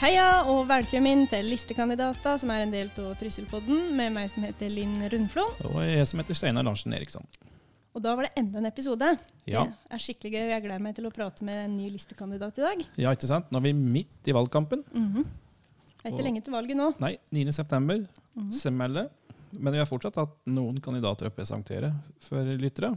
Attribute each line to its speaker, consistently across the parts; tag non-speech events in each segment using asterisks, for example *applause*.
Speaker 1: Heia og velkommen til Listekandidater, som er en del av Trysselpodden, med meg som heter Linn Rundflon.
Speaker 2: Og jeg som heter Steinar Larsen Eriksson.
Speaker 1: Og da var det enda en episode.
Speaker 2: Ja.
Speaker 1: Det er skikkelig gøy. Jeg gleder meg til å prate med en ny listekandidat i dag.
Speaker 2: Ja, ikke sant? Nå er vi midt i valgkampen.
Speaker 1: Mhm. Det er ikke
Speaker 2: Og-
Speaker 1: lenge til valget nå.
Speaker 2: Nei, 9. september.
Speaker 1: -hmm.
Speaker 2: Stemmelde. Men vi har fortsatt hatt noen kandidater å presentere for lyttere.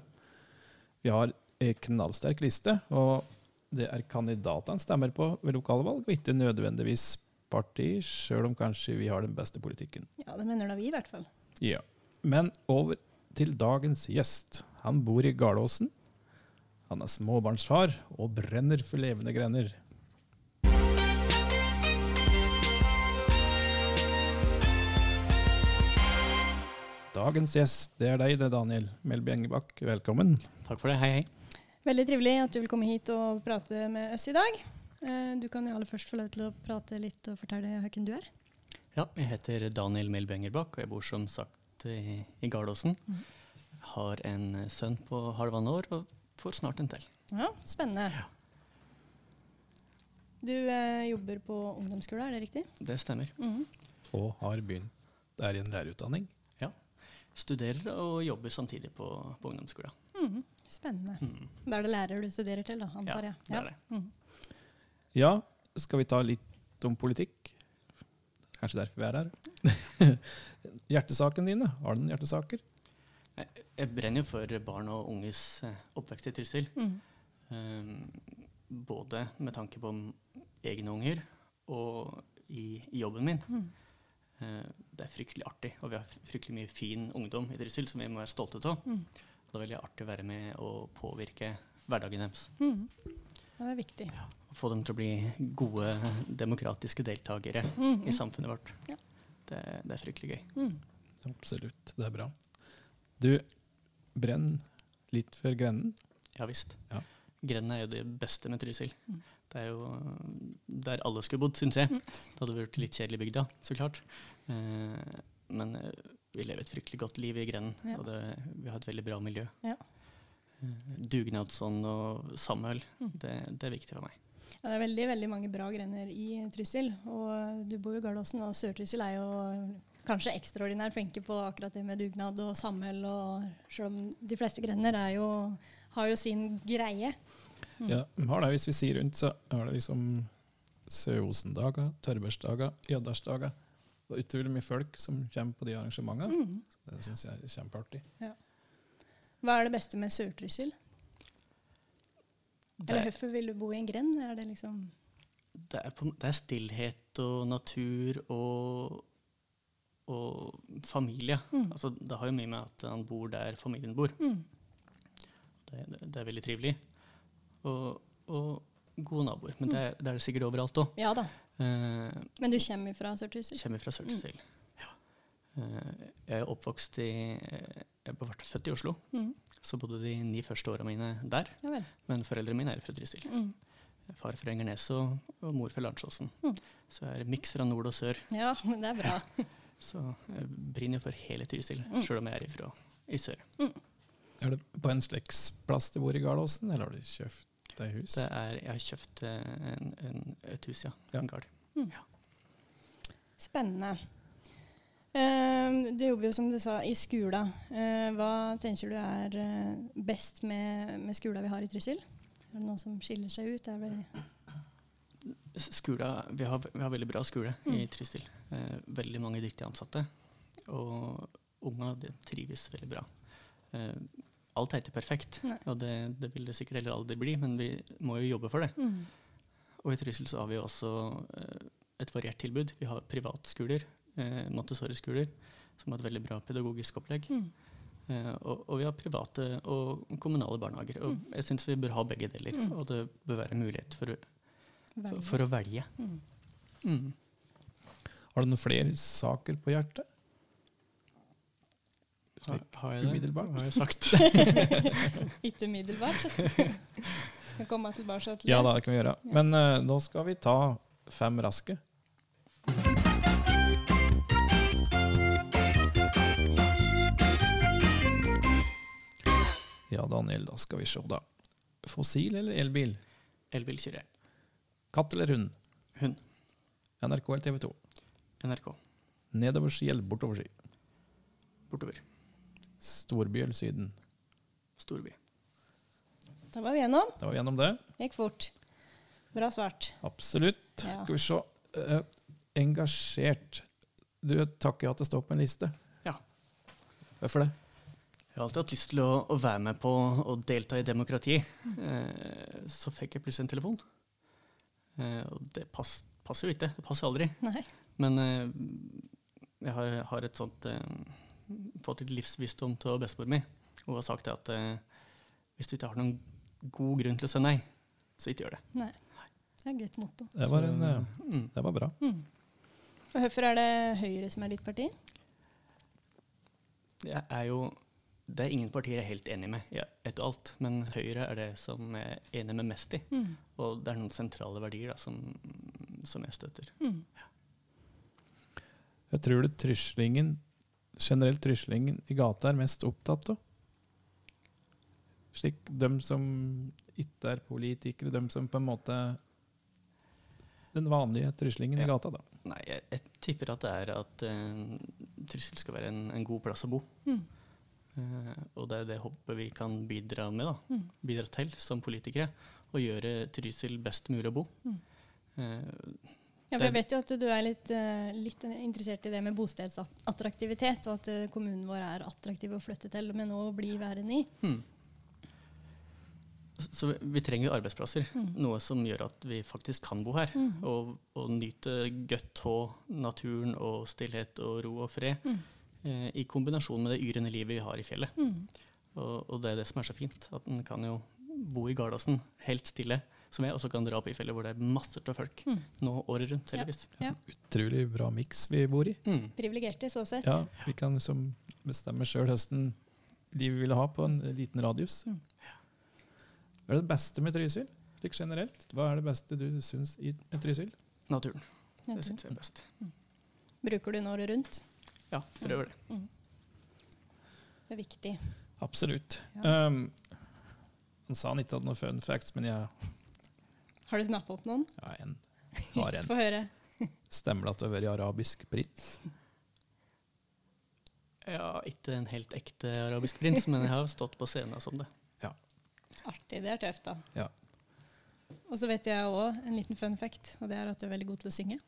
Speaker 2: Vi har en knallsterk liste, og det er kandidatene stemmer på ved lokalvalg, og ikke nødvendigvis parti, sjøl om kanskje vi har den beste politikken.
Speaker 1: Ja, det mener da vi, i hvert fall.
Speaker 2: Ja. Men over til dagens gjest. Han bor i Garlåsen. Han er småbarnsfar og brenner for levende grender. Dagens gjest, det er deg, det, Daniel Melby Engebakk. Velkommen.
Speaker 3: Takk for det. Hei, hei.
Speaker 1: Veldig trivelig at du vil komme hit og prate med oss i dag. Eh, Du kan jo aller først få lov til å prate litt og fortelle hvem du er.
Speaker 3: Ja, jeg heter Daniel Melby Engelbakk, og jeg bor som sagt i, i Gardåsen.
Speaker 1: Mm.
Speaker 3: Har en eh, sønn på halvannet år og får snart en til.
Speaker 1: Ja, Spennende. Du eh, jobber på ungdomsskole, er det riktig?
Speaker 3: Det stemmer.
Speaker 1: Mm.
Speaker 2: Og har begynt der i en lærerutdanning.
Speaker 3: Ja. Studerer og jobber samtidig på, på ungdomsskolen.
Speaker 1: Mhm. Spennende.
Speaker 3: Mm.
Speaker 1: Da er det lærer du studerer til, da, antar jeg.
Speaker 3: det er det.
Speaker 1: Mhm.
Speaker 2: Ja, skal vi ta litt om politikk? Kanskje derfor vi er her. *laughs* Hjertesaken dine, har du noen hjertesaker?
Speaker 3: Jeg, brenner jo for barn og unges eh, oppvekst i Trysil.
Speaker 1: Mm.
Speaker 3: Um, både med tanke på egne unger og i, jobben min.
Speaker 1: Mm.
Speaker 3: Eh, det er fryktelig artig, og vi har fryktelig mye fin ungdom i Trysil som vi må være stolte av.
Speaker 1: Mhm.
Speaker 3: Det er veldig artig å være med og påvirke hverdagen deres.
Speaker 1: Mm. Det er viktig.
Speaker 3: Ja, få dem til å bli gode, demokratiske deltakere
Speaker 1: Mhm.
Speaker 3: i samfunnet vårt.
Speaker 1: Ja.
Speaker 3: Det, det er fryktelig gøy.
Speaker 1: Mhm.
Speaker 2: Absolutt, det er bra. Du brenn litt før grenden.
Speaker 3: Ja visst.
Speaker 2: Ja.
Speaker 3: Grenden er jo det beste med Trysil.
Speaker 1: Mm.
Speaker 3: Det er jo der alle skulle bodd, syns jeg.
Speaker 1: Mm.
Speaker 3: Det hadde vært litt kjedelig i bygda, så klart. Eh, men eh, vi lever et fryktelig godt liv i Grenden,
Speaker 1: Ja.
Speaker 3: og det, vi har et veldig bra miljø.
Speaker 1: Ja.
Speaker 3: Eh, dugnadsånd og samhold,
Speaker 1: Mm.
Speaker 3: det, det er viktig for meg.
Speaker 1: Ja, det er veldig veldig mange bra grender i Trysil. Og du bor jo i Gardåsen, og Sør-Trysil er jo kanskje ekstraordinært flinke på akkurat det med dugnad og samhold. Og selv om de fleste grender er jo, har jo sin greie. Mm.
Speaker 2: Ja, vi har det, hvis vi sier rundt, så har det liksom Søosendager, Tørrbørsdager, Gjeddarsdager. Det er utrolig mye folk som kommer på de arrangementene.
Speaker 1: Mhm.
Speaker 2: Det syns jeg er kjempeartig.
Speaker 1: Hva er det beste med Sør-Trysil? Eller
Speaker 3: Det,
Speaker 1: hvorfor vil du bo i en grend? Er det liksom
Speaker 3: det, er på, det er stillhet og natur og, og familie.
Speaker 1: Mm.
Speaker 3: Altså, det har jo mye med at han bor der familien bor.
Speaker 1: Mm.
Speaker 3: Det, det, det er veldig trivelig. Og, og gode naboer. Men det, det er det sikkert overalt òg.
Speaker 1: Ja da.
Speaker 3: Eh,
Speaker 1: Men du kommer fra Sør-Trysil?
Speaker 3: kommer fra Sør-Trysil. Ja. Eh, jeg er oppvokst i Jeg ble født i Oslo,
Speaker 1: Mm.
Speaker 3: så bodde de ni første åra mine der.
Speaker 1: Ja vel.
Speaker 3: Men foreldrene mine er fra Trysil.
Speaker 1: Mm.
Speaker 3: Far fra Engernes og, og mor fra Landsåsen.
Speaker 1: Mm.
Speaker 3: Så jeg er miks fra nord og sør.
Speaker 1: Ja, men det er bra.
Speaker 3: Så jeg brenner for hele Trysil,
Speaker 1: Mm.
Speaker 3: sjøl om jeg er ifra i sør.
Speaker 2: Er det på en slektsplass du bor i Garlåsen, eller har du kjøpt deg hus?
Speaker 3: Det er, jeg har kjøpt eh, en, en, et hus, ja.
Speaker 2: Ja.
Speaker 3: En gard.
Speaker 1: Spennende. Uh, du jobber jo, som du sa, i skolen. Uh, hva tenker du er eh, best med, med skolen vi har i Trysil? Er det noe som skiller seg ut? Er det,
Speaker 3: Skula, vi, har, vi har veldig bra skole
Speaker 1: Mm.
Speaker 3: i Trysil. Eh, veldig mange dyktige ansatte. Og unga trives veldig bra. Alt er ikke perfekt,
Speaker 1: Nei.
Speaker 3: og det, det vil det sikkert heller aldri bli, men vi må jo jobbe for det.
Speaker 1: mm.
Speaker 3: Og i Trysil så har vi også eh, et variert tilbud. Vi har privatskoler, eh, Montessori-skoler, som har et veldig bra pedagogisk opplegg.
Speaker 1: Mm.
Speaker 3: Eh, og, og vi har private og kommunale barnehager. Og
Speaker 1: Mm.
Speaker 3: jeg syns vi bør ha begge deler.
Speaker 1: Mm.
Speaker 3: Og det bør være mulighet for, for, for å velge.
Speaker 1: Mm.
Speaker 3: Mm.
Speaker 2: Har du noen flere saker på hjertet?
Speaker 3: Har, har jeg det?
Speaker 2: Umiddelbart.
Speaker 3: Har jeg sagt? *laughs* *laughs*
Speaker 1: Ikke umiddelbart. *laughs* Kan komme tilbake til
Speaker 2: Ja,
Speaker 1: da,
Speaker 2: det kan vi gjøre.
Speaker 1: Ja.
Speaker 2: Men uh, nå skal vi ta fem raske. Ja, Daniel, da skal vi se, da. Fossil eller elbil?
Speaker 3: Elbil kjører jeg.
Speaker 2: Katt eller hund?
Speaker 3: Hund.
Speaker 2: NRK eller TV 2?
Speaker 3: NRK.
Speaker 2: Nedoverski eller bortoverski?
Speaker 3: Bortover.
Speaker 2: Storby eller Syden?
Speaker 3: Storby.
Speaker 1: Da var vi gjennom.
Speaker 2: Da var vi gjennom det.
Speaker 1: Gikk fort. Bra svart.
Speaker 2: Absolutt.
Speaker 1: Ja.
Speaker 2: Skal vi se. Eh, engasjert. Du takker ja til å stå på en liste.
Speaker 3: Ja.
Speaker 2: Hvorfor det?
Speaker 3: Jeg har alltid hatt lyst til å, å være med på å delta i demokrati. Eh, så fikk jeg plutselig en telefon. Eh, og det pass, passer jo ikke. Det passer aldri.
Speaker 1: Nei.
Speaker 3: Men eh, jeg har, har et sånt eh, fått litt livsvisdom til bestemor mi. Hun har sagt det at eh, hvis du ikke har noen god grunn til å si nei, så ikke gjør det.
Speaker 1: Nei. Det er et greit motto.
Speaker 2: Det var, en, eh,
Speaker 3: mm.
Speaker 2: det var bra.
Speaker 1: Mm. Og Hvorfor er det Høyre som er ditt parti?
Speaker 3: Det er jo det er ingen partier jeg er helt enig med i ett og alt, men Høyre er det som jeg er enig med mest i.
Speaker 1: Mm.
Speaker 3: Og det er noen sentrale verdier da, som, som jeg støtter.
Speaker 1: Mm.
Speaker 2: Jeg tror det tryslingen, generelt tryslingen i gata er mest opptatt av? Slik de som ikke er politikere, de som på en måte Den vanlige tryslingen i gata, da.
Speaker 3: Nei, jeg, jeg tipper at det er at uh, Trysil skal være en, en god plass å bo.
Speaker 1: Mm.
Speaker 3: Uh, og det er det håpet vi kan bidra med, da.
Speaker 1: Mm.
Speaker 3: Bidra til som politikere. Å gjøre Trysil best mulig å bo.
Speaker 1: Mm.
Speaker 3: Eh,
Speaker 1: Ja, for jeg vet jo at du er litt, eh, litt interessert i det med bostedsattraktivitet, og at eh, kommunen vår er attraktiv å flytte til, men nå bli værende i.
Speaker 3: hmm. Så- vi, vi trenger jo arbeidsplasser.
Speaker 1: Mm.
Speaker 3: Noe som gjør at vi faktisk kan bo her.
Speaker 1: Mm.
Speaker 3: Og, og nyte godt av naturen og stillhet og ro og fred.
Speaker 1: Mm.
Speaker 3: eh, I kombinasjon med det yrende livet vi har i fjellet.
Speaker 1: Mm.
Speaker 3: Og, og det er det som er så fint. At en kan jo bo i Gardasen helt stille, som jeg, og så kan dra opp i fjellet hvor det er masser av folk.
Speaker 1: Mm.
Speaker 3: Nå året rundt, heldigvis.
Speaker 2: Utrolig bra miks vi bor i.
Speaker 3: Mm.
Speaker 1: Privilegerte så sett.
Speaker 2: Ja, Vi kan liksom bestemme sjøl høsten livet vi vil ha på en liten radius.
Speaker 1: Mm.
Speaker 2: Hva er det beste med Trysil? Slik generelt, Hva er det beste du syns i med Trysil?
Speaker 3: Naturen.
Speaker 1: Naturen.
Speaker 3: Det syns jeg er best.
Speaker 1: Bruker du den året rundt?
Speaker 3: Ja, prøver det.
Speaker 1: Det er viktig.
Speaker 2: Absolutt.
Speaker 1: Ja.
Speaker 2: Um, han sa han ikke hadde noen fun facts, men jeg
Speaker 1: Har du snappa opp noen?
Speaker 2: ja, en, har en. *laughs*
Speaker 1: Få høre.
Speaker 2: Stemmer det at du har vært arabisk prins?
Speaker 3: Ja, ikke en helt ekte arabisk prins, men jeg har stått på scenen som det.
Speaker 1: Artig. Det er tøft, da.
Speaker 2: Ja.
Speaker 1: Og så vet jeg òg en liten fun fact, og det er at du er veldig god til å synge.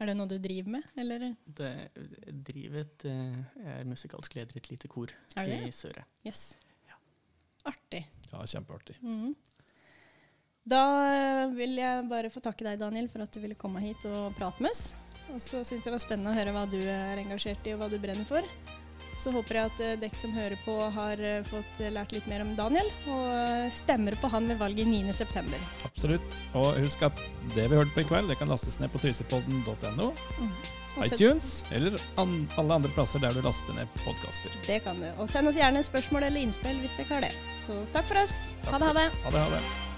Speaker 1: Er det noe du driver med, eller
Speaker 3: det jeg driver et, eh, jeg er musikalsk leder i et lite kor
Speaker 1: er det
Speaker 3: i
Speaker 1: Søre.
Speaker 3: Søre.
Speaker 1: Ja. Artig.
Speaker 2: Ja, kjempeartig.
Speaker 1: Mhm. Da eh, vil jeg bare få takke deg, Daniel, for at du ville komme hit og prate med oss. Og så syns jeg det var spennende å høre hva du er engasjert i, og hva du brenner for. Så håper jeg at eh, dere som hører på, har eh, fått eh, lært litt mer om Daniel, og eh, stemmer på han ved valget 9.9.
Speaker 2: Absolutt. Og husk at det vi hørte på i kveld, det kan lastes ned på trysepodden.no,
Speaker 1: mm.
Speaker 2: iTunes eller an alle andre plasser der du laster ned podkaster.
Speaker 1: Det kan du. Og send oss gjerne spørsmål eller innspill hvis dere har det. Så takk for oss. Ha det, ha det.
Speaker 2: Ha det. Ha det.